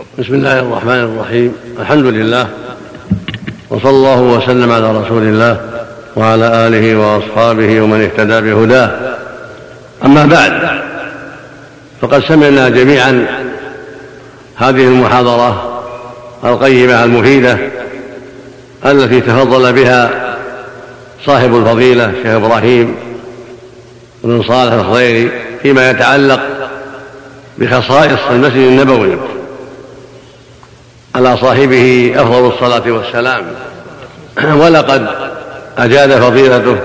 بسم الله الرحمن الرحيم. الحمد لله وصلى الله وسلم على رسول الله وعلى آله وأصحابه ومن اهتدى بهداه. أما بعد فقد سمعنا جميعا هذه المحاضرة القيمة المفيدة التي تفضل بها صاحب الفضيلة شيخ إبراهيم بن صالح الخضيري فيما يتعلق بخصائص المسجد النبوي. على صاحبه أفضل الصلاة والسلام. ولقد أجاد فضيلته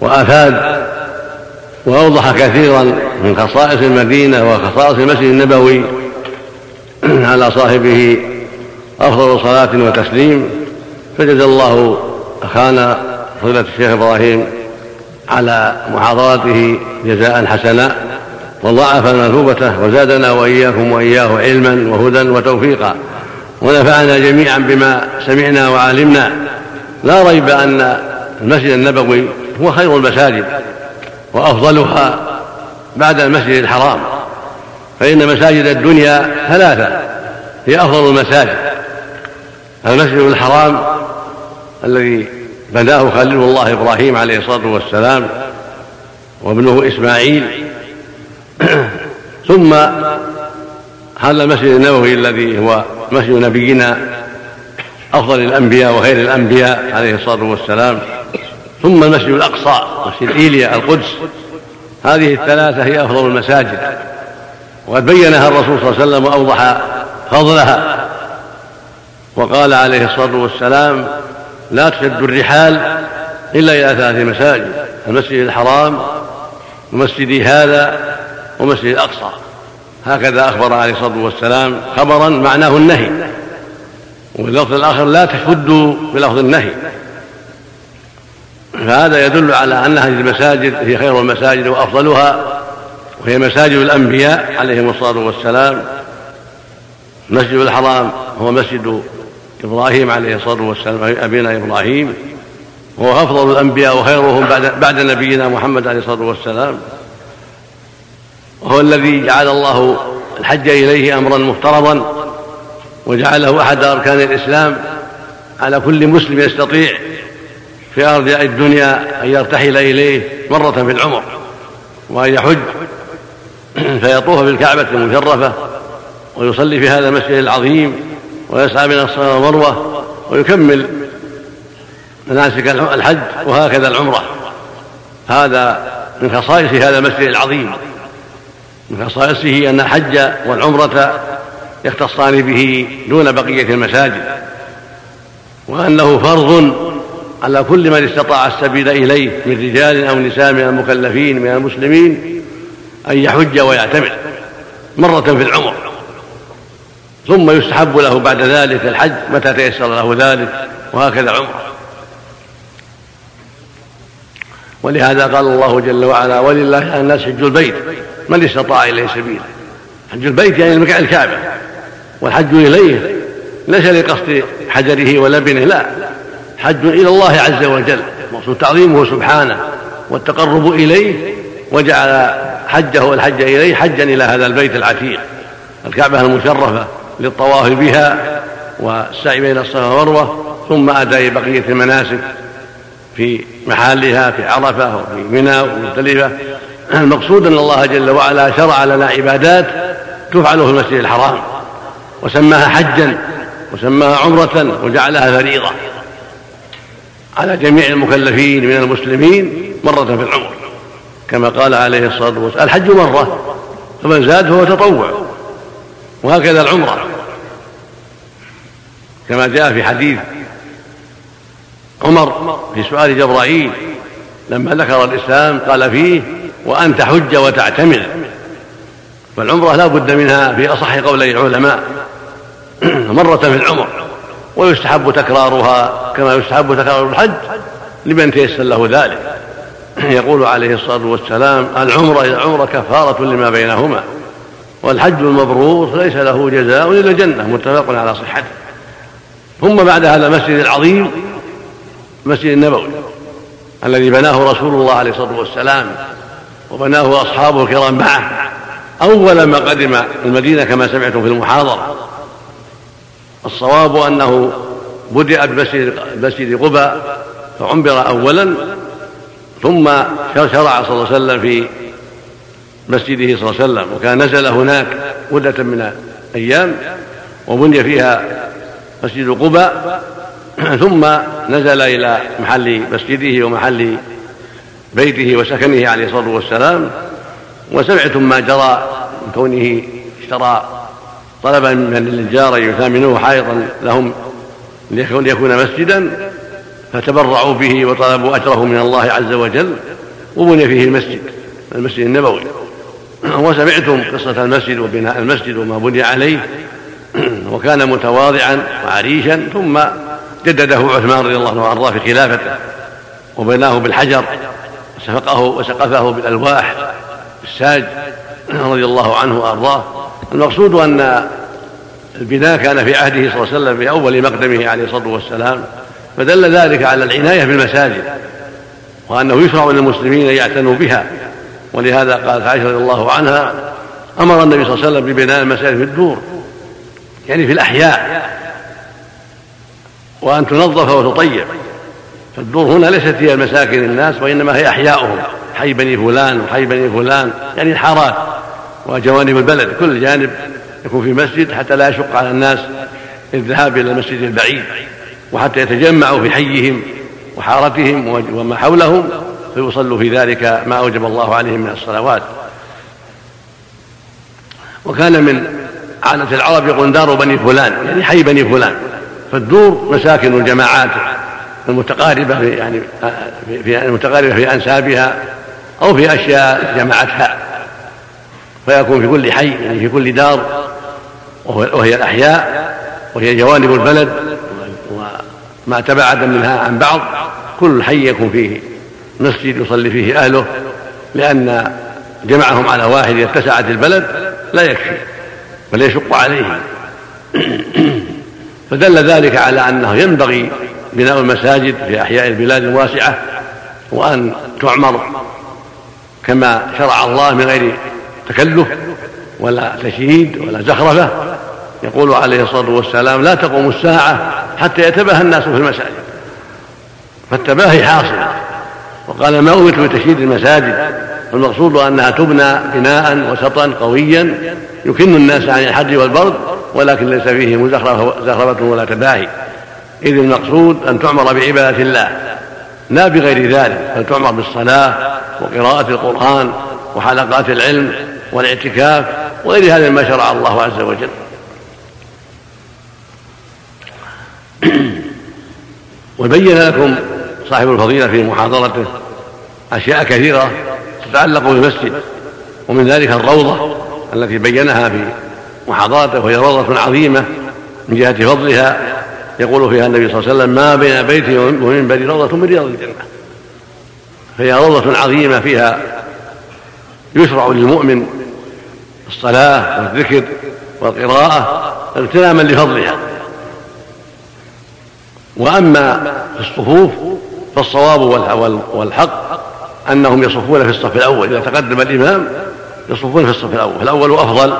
وأفاد وأوضح كثيرا من خصائص المدينة وخصائص المسجد النبوي على صاحبه أفضل صلاة وتسليم. فجزا الله أخانا فضيلة الشيخ إبراهيم على محاضرته جزاء حسنا. وضاعف مثوبته وزادنا وإياكم وإياه علما وهدى وتوفيقا. ونفعنا جميعا بما سمعنا وعلمنا. لا ريب أن المسجد النبوي هو خير المساجد وأفضلها بعد المسجد الحرام. فإن مساجد الدنيا ثلاثة هي أفضل المساجد. المسجد الحرام الذي بناه خليل الله إبراهيم عليه الصلاة والسلام وابنه إسماعيل. ثم هذا المسجد النبوي الذي هو مسجد نبينا أفضل الأنبياء وخير الأنبياء عليه الصلاة والسلام ثم المسجد الأقصى مسجد إيليا القدس. هذه الثلاثة هي أفضل المساجد. وقد بينها الرسول صلى الله عليه وسلم وأوضح فضلها. وقال عليه الصلاة والسلام لا تشد الرحال إلا إلى ثلاث مساجد المسجد الحرام ومسجدي هذا ومسجد الأقصى. هكذا أخبر عليه الصلاة والسلام خبرا معناه النهي. وفي اللفظ الآخر لا تشدوا بلفظ النهي. فهذا يدل على أن هذه المساجد هي خير المساجد وأفضلها وهي مساجد الأنبياء عليهم الصلاة والسلام. المسجد الحرام هو مسجد إبراهيم عليه الصلاة والسلام أبينا إبراهيم. وهو أفضل الأنبياء وخيرهم بعد بعد نبينا محمد عليه الصلاة والسلام. وهو الذي جعل الله الحج إليه أمرا مفترضا وجعله أحد أركان الإسلام على كل مسلم يستطيع في أرض الدنيا أن يرتحل إليه مرة في العمر وأن يحج فيطوف بالكعبة المشرفة ويصلي في هذا المسجد العظيم ويسعى بين الصفا والمروة ويكمل مناسك الحج وهكذا العمرة. هذا من خصائص هذا المسجد العظيم. من خصائصه أن الحج والعمرة يختصان به دون بقية المساجد وانه فرض على كل من استطاع السبيل إليه من رجال أو نساء من المكلفين من المسلمين أن يحج ويعتمر مرة في العمر. ثم يستحب له بعد ذلك الحج متى تيسر له ذلك وهكذا عمره. ولهذا قال الله جل وعلا ولله على الناس حج البيت. من استطاع إليه سبيلا؟ حج البيت يعني المكان الكعبة. والحج إليه ليس لقصد حجره ولبنه لا. حج إلى الله عز وجل مقصود تعظيمه سبحانه والتقرب إليه وجعل حجه والحج إليه حجا إلى هذا البيت العتيق. الكعبة المشرفة للطواف بها والسعي بين الصفا والمروة ثم أداء بقية المناسك في محلها في عرفة وفي منى ومختلفه المقصود أن الله جل وعلا شرع لنا عبادات تفعل في المسجد الحرام وسماها حجا وسماها عمرة وجعلها فريضة على جميع المكلفين من المسلمين مرة في العمر. كما قال عليه الصلاة والسلام الحج مرة فمن زاد فهو تطوع وهكذا العمرة. كما جاء في حديث عمر في سؤال جبرائيل لما ذكر الإسلام قال فيه وان تحج وتعتمر فالعمره لا بد منها في أصح قولي العلماء. مرة في العمر. ويستحب تكرارها كما يستحب تكرار الحج لمن تيسر له ذلك. يقول عليه الصلاة والسلام العمرة إلى العمرة كفارة لما بينهما. والحج المبرور ليس له جزاء إلا الجنة. متفق على صحته. ثم بعد هذا المسجد العظيم المسجد النبوي الذي بناه رسول الله عليه الصلاة والسلام. وبناه اصحابه الكرام معه. أول ما قدم المدينة كما سمعتم في المحاضرة. الصواب أنه بدأ بمسجد قباء فعمر أولا ثم شرع صلى الله عليه وسلم في مسجده صلى الله عليه وسلم وكان نزل هناك مدة من الأيام وبني فيها مسجد قباء ثم نزل إلى محل مسجده ومحل بيته وسكنه عليه الصلاة والسلام وسمعتم ما جرى من كونه اشترى طلبا من النجار يثامنوه حائطا لهم ليكون مسجدا فتبرعوا به وطلبوا أجره من الله عز وجل وبني فيه المسجد المسجد النبوي. وسمعتم قصة المسجد وبناء المسجد وما بني عليه وكان متواضعا وعريشا ثم جدده عثمان رضي الله عنه وأرضاه في خلافته وبناه بالحجر وسفقه وسقفه بالألواح الساج رضي الله عنه وأرضاه. المقصود أن البناء كان في عهده صلى الله عليه وسلم في أول مقدمه عليه الصلاة والسلام فدل ذلك على العناية بالمساجد وأنه يشرع للمسلمين أن يعتنوا بها. ولهذا قالت عائشة رضي الله عنها أمر النبي صلى الله عليه وسلم ببناء المساجد في الدور يعني في الأحياء. وأن تنظف وتطيب. فالدور هنا ليست هي مساكن الناس وإنما هي أحياؤهم. حي بني فلان وحي بني فلان يعني الحارات وجوانب البلد. كل جانب يكون في مسجد حتى لا يشق على الناس الذهاب إلى المسجد البعيد وحتى يتجمعوا في حيهم وحارتهم وما حولهم فيصلوا في ذلك ما أوجب الله عليهم من الصلوات. وكان من عادة العرب يقول دار بني فلان يعني حي بني فلان. فالدور مساكن الجماعات. المتقاربة في يعني في المتقاربة في أنسابها أو في أشياء جمعتها فيكون في كل حي يعني في كل دار وهي الأحياء وهي جوانب البلد وما تباعد منها عن بعض كل حي يكون فيه مسجد يصلي فيه أهله لأن جمعهم على واحد إذا اتسعت البلد لا يكفي بل يشق عليهم فدل ذلك على أنه ينبغي بناء المساجد في أحياء البلاد الواسعة وأن تعمر كما شرع الله من غير تكلف ولا تشييد ولا زخرفة. يقول عليه الصلاة والسلام لا تقوم الساعة حتى يتباهى الناس في المساجد. فالتباهي حاصل. وقال ما أمرت بتشييد المساجد؟ المقصود أنها تبنى بناء وسطا قويا يكن الناس عن الحر والبرد ولكن ليس فيه مزخرفة ولا تباهي. إذ المقصود أن تعمر بعبادة الله لا بغير ذلك بل تعمر بالصلاة وقراءة القرآن وحلقات العلم والاعتكاف وغير هذا مما شرع الله عز وجل. وبين لكم صاحب الفضيلة في محاضرته أشياء كثيرة تتعلق بالمسجد ومن ذلك الروضة التي بينها في محاضرته وهي روضة عظيمة من جهة فضلها يقول فيها النبي صلى الله عليه وسلم ما بين بيتي ومنبري روضة من رياض الجنة. فهي روضة عظيمة فيها يشرع للمؤمن الصلاة والذكر والقراءة اغتناما لفضلها. وأما في الصفوف فالصواب والحق أنهم يصفون في الصف الأول إذا تقدم الإمام يصفون في الصف الأول فالأول أفضل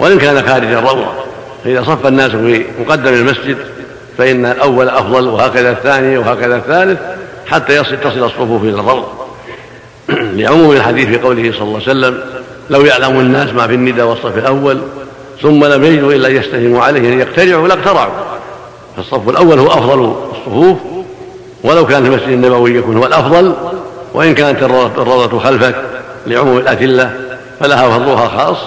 وإن كان خارج الروضة فإذا صف الناس في مقدم المسجد فإن الأول أفضل وهكذا الثاني وهكذا الثالث حتى يصل تصل الصفوف إلى الروضة لعموم الحديث في قوله صلى الله عليه وسلم لو يعلم الناس ما في الندى والصف الأول ثم لم يجدوا إلا يستهموا عليه أن يقترعوا لاقترعوا فالصف الأول هو أفضل الصفوف ولو كان في المسجد النبوي يكون هو الأفضل وإن كانت الروضة خلفك لعموم الأدلة فلها فضلها خاص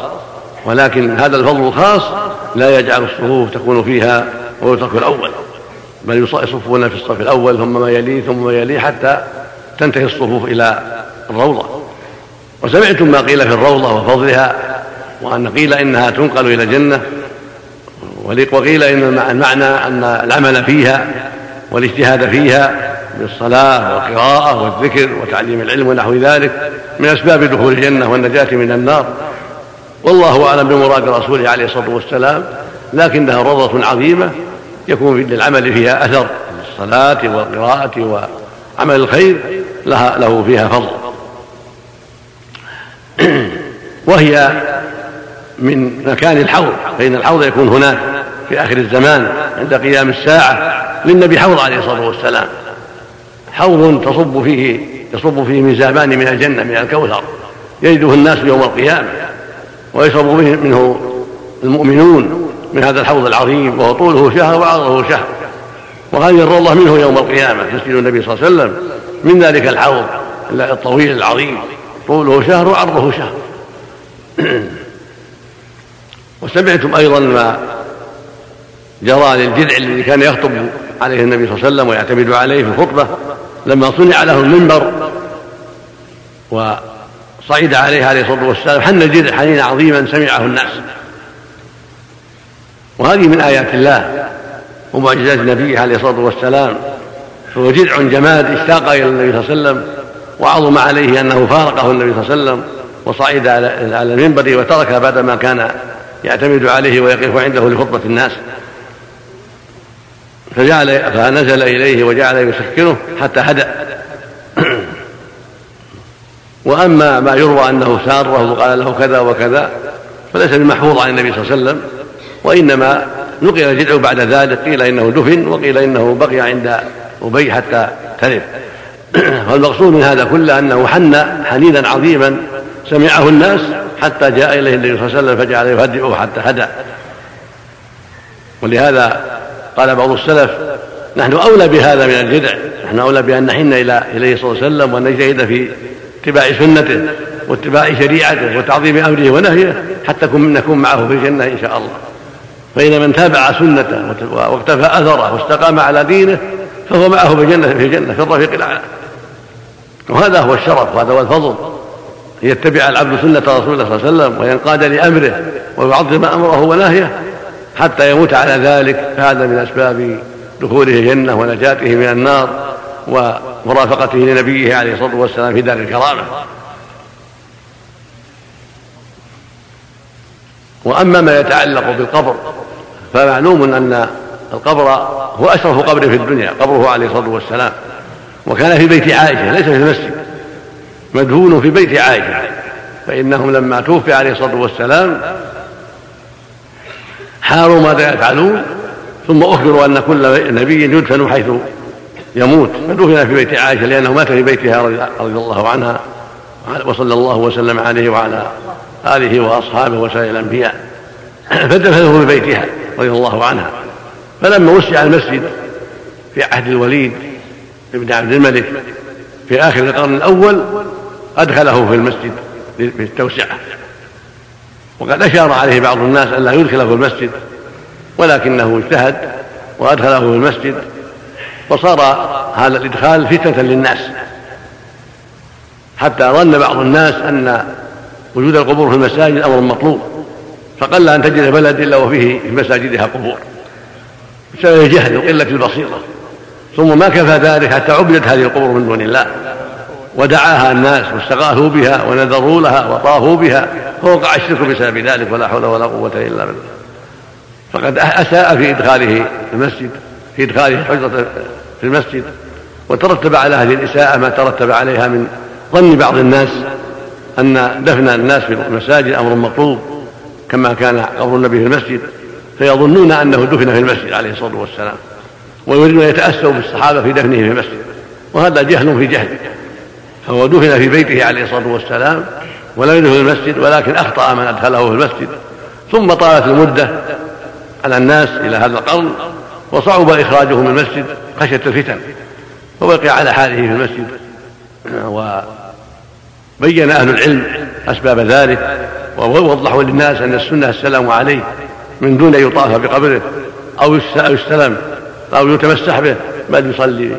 ولكن هذا الفضل الخاص لا يجعل الصفوف تكون فيها ويترك الأول. بل يصفون في الصف الأول ثم ما يليه ثم ما يليه حتى تنتهي الصفوف إلى الروضة. وسمعتم ما قيل في الروضة وفضلها وأن قيل إنها تنقل إلى الجنة وقيل إن المعنى أن العمل فيها والاجتهاد فيها بالصلاة والقراءة والذكر وتعليم العلم ونحو ذلك من أسباب دخول الجنة والنجاة من النار. والله أعلم بمراد رسوله عليه الصلاة والسلام لكنها روضة عظيمة يكون للعمل فيها أثر الصلاة والقراءة وعمل الخير لها له فيها فضل. وهي من مكان الحوض فإن الحوض يكون هناك في آخر الزمان عند قيام الساعة للنبي حوض عليه الصلاة والسلام. حوض تصب فيه يصب فيه ميزابان من الجنة من الكوثر. يجده الناس يوم القيامة ويشرب منه المؤمنون. من هذا الحوض العظيم وهو طوله شهر وعرضه شهر. وهذه الروضة منه يوم القيامة مسجد النبي صلى الله عليه وسلم. من ذلك الحوض الطويل العظيم طوله شهر وعرضه شهر. وسمعتم أيضا ما جرى للجذع الذي كان يخطب عليه النبي صلى الله عليه وسلم ويعتمد عليه في الخطبة. لما صنع له المنبر وصعد عليه عليه الصلاة والسلام حن الجذع حنينا عظيما سمعه الناس. وهذه من آيات الله ومعجزات نبيه عليه الصلاة والسلام فهو جذع جماد اشتاق إلى النبي صلى الله عليه وسلم وعظم عليه أنه فارقه النبي صلى الله عليه وسلم وصعد على المنبر وترك بعدما كان يعتمد عليه ويقف عنده لخطبة الناس. فجعل فنزل إليه وجعل يسكنه حتى هدأ. وأما ما يروى أنه ساره وقال له كذا وكذا فليس بمحفوظ عن النبي صلى الله عليه وسلم. وإنما نقل الجدع بعد ذلك قيل إنه دفن وقيل إنه بقي عند أبي حتى تلف والمقصود من هذا كله أنه حن حنينا عظيما سمعه الناس حتى جاء إليه النبي صلى الله عليه وسلم فجعل يهدئه حتى هدى. ولهذا قال بعض السلف نحن أولى بهذا من الجدع نحن أولى بأن نحن إلى إليه صلى الله عليه وسلم وأن نجتهد في اتباع سنته واتباع شريعته وتعظيم أمره ونهيه حتى نكون معه في الجنة إن شاء الله. فإن من تابع سنته واقتفى أثره واستقام على دينه فهو معه في الجنة في الجنة في الرفيق الأعلى. وهذا هو الشرف وهذا هو الفضل أن يتبع العبد سنة رسول الله صلى الله عليه وسلم وينقاد لأمره ويعظم أمره ونهيه حتى يموت على ذلك. فهذا من أسباب دخوله الجنة ونجاته من النار ومرافقته لنبيه عليه الصلاة والسلام في دار الكرامة. وأما ما يتعلق بالقبر فمعلوم أن القبر هو أشرف قبر في الدنيا قبره عليه الصلاة والسلام. وكان في بيت عائشة ليس في المسجد. مدفون في بيت عائشة. فإنهم لما توفي عليه الصلاة والسلام حاروا ماذا يفعلون ثم أخبروا أن كل نبي يدفن حيث يموت. فدفن في بيت عائشة لأنه مات في بيتها رضي الله عنها. وصلى الله وسلم عليه وعلى آله وأصحابه وسائر الأنبياء. فدفنه في بيتها. رضي الله عنها. فلما وسع المسجد في عهد الوليد بن عبد الملك في آخر القرن الأول أدخله في المسجد للتوسعة. وقد أشار عليه بعض الناس أن لا يدخله في المسجد ولكنه اجتهد وأدخله في المسجد وصار هذا الإدخال فتنة للناس. حتى ظن بعض الناس أن وجود القبور في المساجد أمر مطلوب. فقل أن تجد بلد إلا وفيه في مساجدها قبور. بسبب الجهل وقلة البصيرة ثم ما كفى ذلك حتى عبدت هذه القبور من دون الله. ودعاها الناس واستغاثوا بها ونذروا لها وطافوا بها. فوقع الشرك بسبب ذلك ولا حول ولا قوة إلا بالله. فقد أساء في إدخاله المسجد في إدخاله الحجرة في المسجد. وترتب على هذه الإساءة ما ترتب عليها من ظن بعض الناس أن دفن الناس في المساجد أمر مطلوب. كما كان قبر النبي في المسجد فيظنون أنه دفن في المسجد عليه الصلاة والسلام ويريدون أن يتأسوا بالصحابة في دفنه في المسجد وهذا جهل في جهل فهو دفن في بيته عليه الصلاة والسلام ولم يدخل المسجد ولكن أخطأ من أدخله في المسجد ثم طالت المدة على الناس إلى هذا القرن وصعب إخراجه من المسجد خشية الفتن فبقي على حاله في المسجد وبين أهل العلم أسباب ذلك ووضحوا للناس أن السنة السلام عليه من دون أن يطاف بقبره أو يستلم أو يتمسح به بل يصلي.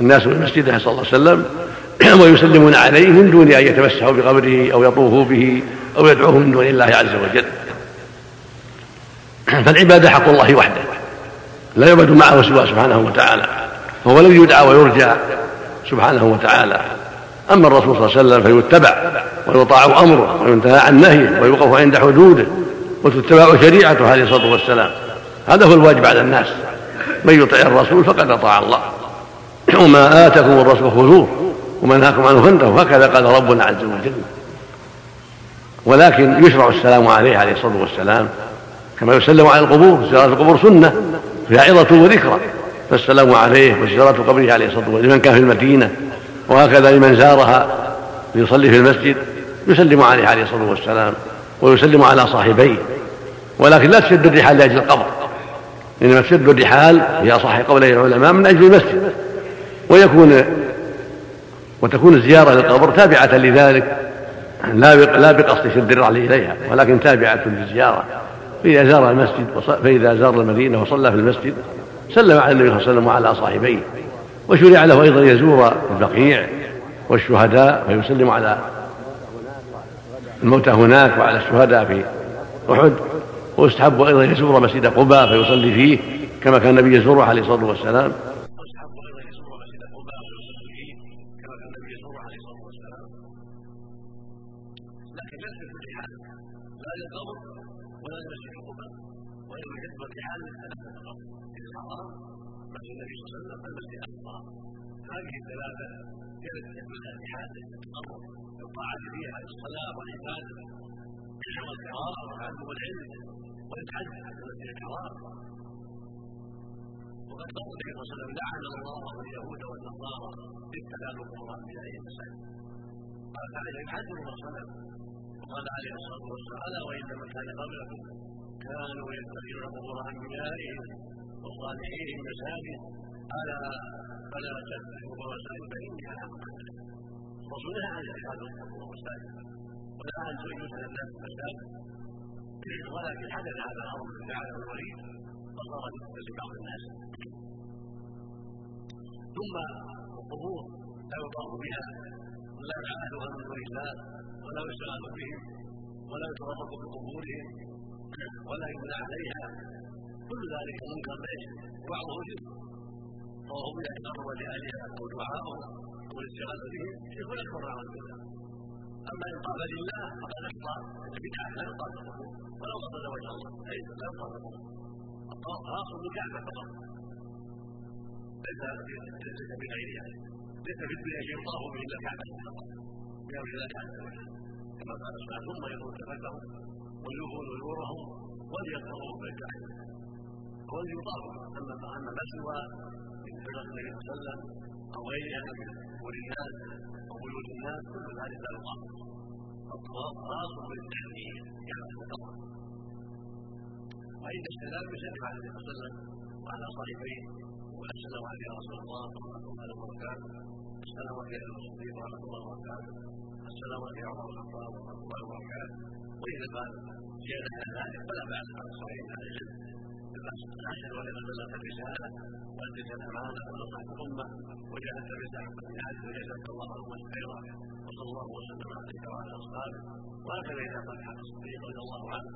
الناس في مسجده صلى الله عليه وسلم ويسلمون عليه من دون أن يتمسحوا بقبره أو يطوفوا به أو يدعوه من دون الله عز وجل. فالعبادة حق الله وحده لا يعبد معه سواه سبحانه وتعالى فهو الذي يدعى ويرجى سبحانه وتعالى. أما الرسول صلى الله عليه وسلم فيتبع ويطاع أمره وينتهى عن نهيه ويوقف عند حدوده وتتبع شريعته عليه الصلاة والسلام. هذا هو الواجب على الناس. من يطع الرسول فقد أطاع الله. وما آتكم الرسول خذوه وما نهاكم عنه فانتهوا. هكذا قال ربنا عز وجل. ولكن يشرع السلام عليه عليه الصلاة والسلام كما يسلم على القبور. زيارة القبور سنة. فيها عظة وذكرى. فالسلام عليه وزيارة قبره عليه الصلاة والسلام. لمن كان في المدينة وهكذا لمن زارها ليصلي في المسجد يسلم عليه عليه الصلاة والسلام ويسلم على صاحبيه. ولكن لا تشد الرحال لأجل القبر. إنما تشد الرحال هي صحيح قولي العلماء من أجل المسجد. ويكون وتكون الزيارة للقبر تابعة لذلك. لا لا بقصد شد الرحل إليها ولكن تابعة للزيارة. فإذا زار المسجد فإذا زار المدينة وصلى في المسجد سلم على النبي صلى الله عليه وسلم وعلى صاحبيه. وشرع له أيضا يزور البقيع والشهداء فيسلم على الموتى هناك وعلى الشهداء في أحد. ويستحب أيضا يزور مسجد قباء فيصلي فيه كما كان النبي يزوره عليه الصلاة والسلام. هذه الثلاثة جلست منها بحاجة الطاعة فيها الصلاة والعبادة والقراءة وتعلم العلم والحج المسجد الحرام وقد قال النبي صلى الله عليه وسلم لعن الله اليهود والنصارى اتخاذوا قبور انبيائهم مساجد قال عليه الحج والصلاه وقال عليه الصلاة والسلام ألا وان من كان قبلكم كانوا يتخذون قبور انبيائهم وصالحيهم مساجد الا فلا تتخذوا قبور مساجد فاني على الرسول نهى عن القبور مساجد ونهى عن يدخل الناس المساجد ولكن حدث هذا الأمر في فعله الوليد فصار في بعض الناس. ثم القبور لا يطاف بها. ولا يعبدها من دون الله. ولا يستغاث بهم ولا يتربط بقبورهم. ولا يبنى عليها. كل ذلك منكر ليس بعضه شرك وهو بها يتقرب لآلهة أو دعاءهم أو الاستغاثة بهم شرك أكبر نعوذ بالله أما إن قال لله فقد أخطأ البدعة لا يقال ولو قصد وجه الله. ليس لا يقال الطواف خاص بالكعبة فقط. ليس ليس بغيرها ليس في الدنيا شيء يطاف به إلا الكعبه بامر الله عز وجل كما قال ثم يطوف تفكهم ويوفوا نذورهم وليطهروا بالكعبه وليطاف اما اما ما سوى من سنه النبي صلى الله عليه وسلم أو غيرها من قبور الناس أو بيوت الناس كل ذلك لا يطاف الطواف خاص بالتحليل كما تقدم وعند السلام يسلم على النبي صلى الله عليه وسلم وعلى صاحبيه السلام عليك رسول الله ورحمه الله وبركاته السلام عليك يا الصديق ورحمة الله وبركاته. السلام عليك يا عمر الخطاب ورحمة الله وبركاته. وإذا قال زياده على ذلك فلا بأس على الصحيح على العلم. اشهد ان لا بلغت الرساله واديت الامانه ونصحت الامه وجاهدت رساله الجهاد وجزاك الله عما خيرا وصلى الله وسلم عليك وعلى اصحابه وهكذا اذا حق الصديق رضي الله عنه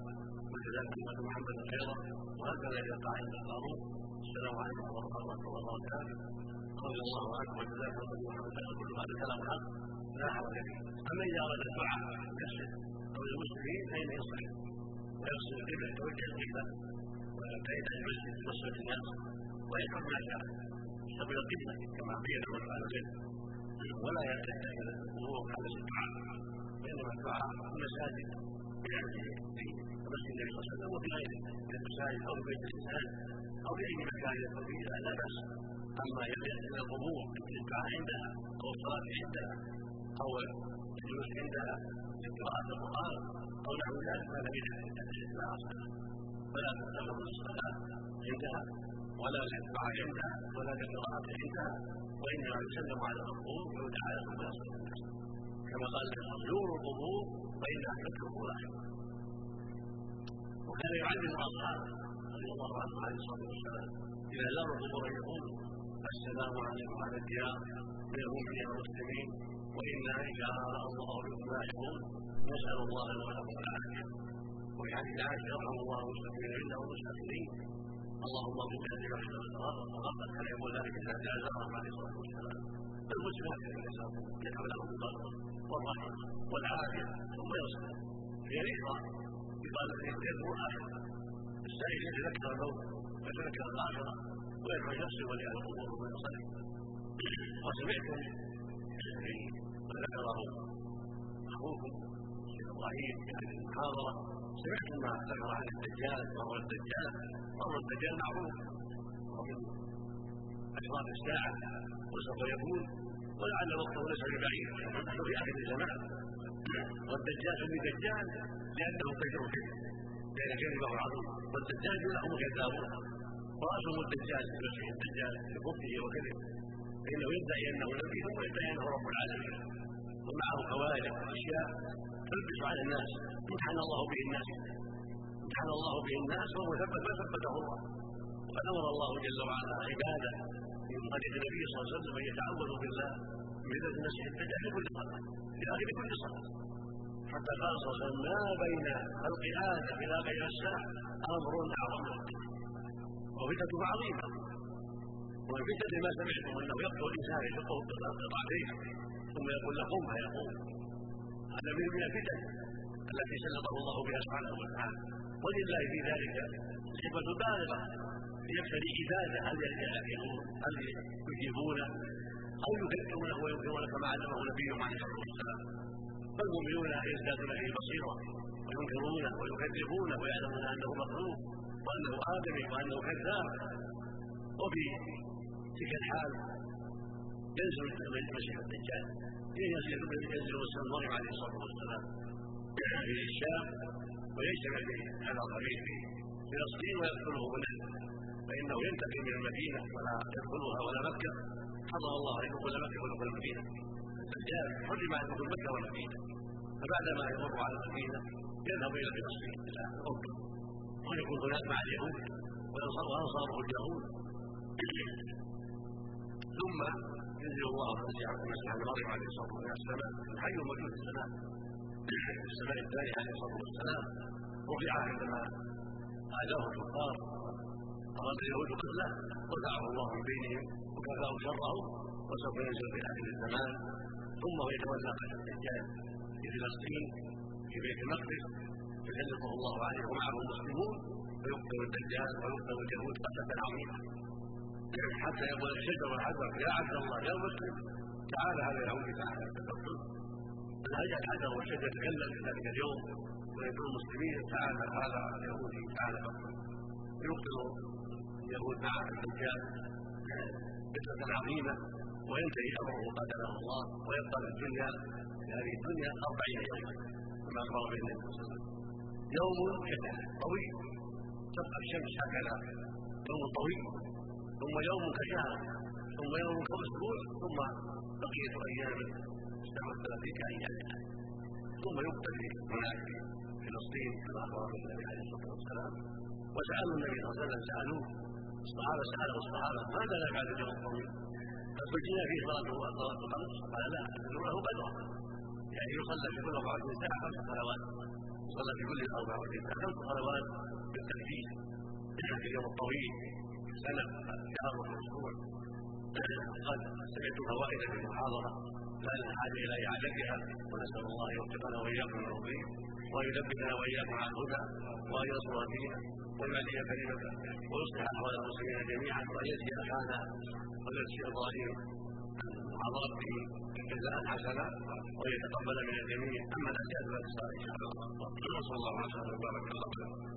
وكذلك محمد خيرا وهكذا اذا عند القانون السلام عليكم ورحمه الله وبركاته رضي الله عنه وجزاك الله محمد كل هذا الكلام حق لا حرج فيه اما اذا اراد الدعاء يسجد أو للمسلمين فانه يصح ويغسل القبله يتوجه القبله عن المسجد يوصل الناس ويفعل ما شاء يستقبل القبلة كما بين على العلم ولا يحتاج إلى الظهور حدث الدعاء وانما الدعاء في المساجد يعني في مسجد النبي صلى الله عليه وسلم وفي غيره من المساجد أو في بيت الإنسان أو في أي مكان يدخل فيه لا بأس. أما يلجا إلى القبور الدعاء عندها أو الصلاة عندها أو الجلوس عندها لقراءه القرآن أو نحو ذلك بدعه لا اصل فلا تتخذ الصلاة عندها ولا الدعاء عندها ولا القراءه عندها وانما يسلم على القبور ويدعى ويصل الناس كما قال زوروا القبور فانها حكم واحد وكان يعلم أصحابه رضي الله عنه عليه الصلاة والسلام إذا زاروا القبور يقول السلام عليكم على الديار من المؤمنين والمسلمين وإنا ان شاء الله بكم لاحقون نسأل الله لنا ولكم حديث عائشه يرحم الله المستقيمين عنده والمستقيمين اللهم اغفر لنا رحمه وغفر كان يقول ذلك إذا زارهم عليه الصلاة والسلام. المسلمات يدعو لهم بالبركه والرحمة والعافية ثم يصل هي رضا يقال الخير واحد السائل يتذكر الموت ويتذكر الآخرة ويدعو نفسه ولأهل القبور ويصلي وسمعتم من ذكره أخوكم إبراهيم في هذه المحاضره سمعت ما ذكر عن الدجال وهو الدجال وهو الدجال معروف ومن اشراط الساعة وسوف يكون ولعل وقته ليس ببعيد في اخر الزمان والدجال سمي دجال لأنه كثير الكذب لأن كذبه عظيم والدجال لهم كذابون وراسهم الدجال بنفسه الدجال بخبثه وكذبه فانه يدعي انه نبي ثم يدعي انه رب العالمين ومعه خوارج اشياء تلبس على الناس. امتحن الله به الناس. امتحن الله به الناس وهو ثبت ما ثبته الله. وقد أمر الله جل وعلا عباده من طريق النبي صلى الله عليه وسلم أن يتعوذوا بالله من فتنه المسيح الدجال في كل صلاة. في اخر كل صلاة. حتى قال صلى الله عليه وسلم ما بين خلق آدم إلى غير الساعة. أمر أعظم. وفتنة عظيمة. ومن فتنه ما سمعتم أنه يقتل الإنسان يشقه قطعتين ثم يقول له فيقوم. هذا من الفتن التي سلطه الله بها سبحانه وتعالى. ولله في ذلك صفة بالغة. يقتضي عباده هل هل يجيبونه أو يكذبونه وينكرون كما علمه نبيهم عليه الصلاة والسلام. فالمؤمنون يزدادون فيه بصيرة وينكرونه ويكذبونه ويعلمون أنه مخلوق وأنه ادمي وأنه كذاب. وفي تلك الحال ينزل المسيح الدجال. ينزل ينزل وسلم مريم عليه الصلاة والسلام. في الشام ويجتمع به هذا الخبيث في فلسطين ويدخله هناك فإنه ينتقل من المدينة ولا يدخلها ولا مكة. حضر الله أن يدخل مكة ويدخل المدينة. الدجال حرم ان يدخل مكة والمدينه فبعدما يمر على المدينة يذهب إلى فلسطين. إلى الاردن ويكون هناك مع اليهود. وانصاره اليهود. ثم ينزل الله المسيح ابن مريم عليه الصلاه والسلام السماء الحي موجود في السماء في السماء الثانية عليه الصلاة والسلام. رفع عندما آذاه الكفار. اراد اليهود قتله. رفعه الله من بينهم وكفاه شره. وسوف ينزل في اخر الزمان. ثم يتولى قتل الدجال في فلسطين في بيت المقدس. فيسلطه الله عليه ومعه المسلمون. فيقتل الدجال ويقتل اليهود. قتله عظيمه حتى يقول الشجر والحجر يا عبد الله يا مسلم تعال هذا يهودي تعالى تقتل الهجع الحجر والشجر يتكلم في ذلك اليوم. ويقول المسلمين تعال هذا يهودي تعال يقتل اليهود مع الدجال فتنة عظيمة وينتهي أمره قدره الله. ويبقى في الدنيا في هذه الدنيا أربعين يوما. كما أخبر به النبي صلى الله عليه وسلم يوم طويل. تبقى الشمس هكذا. يوم طويل. ثم يوم كشهر ثم يوم كاسبوع ثم بقيه أيام استمر في كايامها ثم يقتل هناك في فلسطين كما اخبر النبي عليه الصلاة والسلام وسالوا النبي صلى الله عليه وسلم سالوه الصحابه ساله الصحابة ماذا هذا اليوم الطويل؟ فسجل فيه صلاته صلاة الخمس قال لا له قدره يعني يصلى في كل 24 ساعة خمس صلوات. صلى في كل 24 ساعة خمس صلوات بالترتيب في اليوم الطويل سنه شهر واسبوع قد سمعت فوائد في المحاضرة لا الحاجة إلى إعادتها. ونسأل الله أن يوفقنا وإياكم للرضي وأن يثبتنا وإياكم على الهدى وأن ينصر دينه ويعلي كلمته ويصلح أحوال المسلمين جميعا. وأن يجزي أخانا ويجزي إبراهيم. حضرته جزاء حسنا وان يتقبل من الجميع. أما الاشياء فلا تسال إن شاء الله. وصلى الله وسلم وبارك الله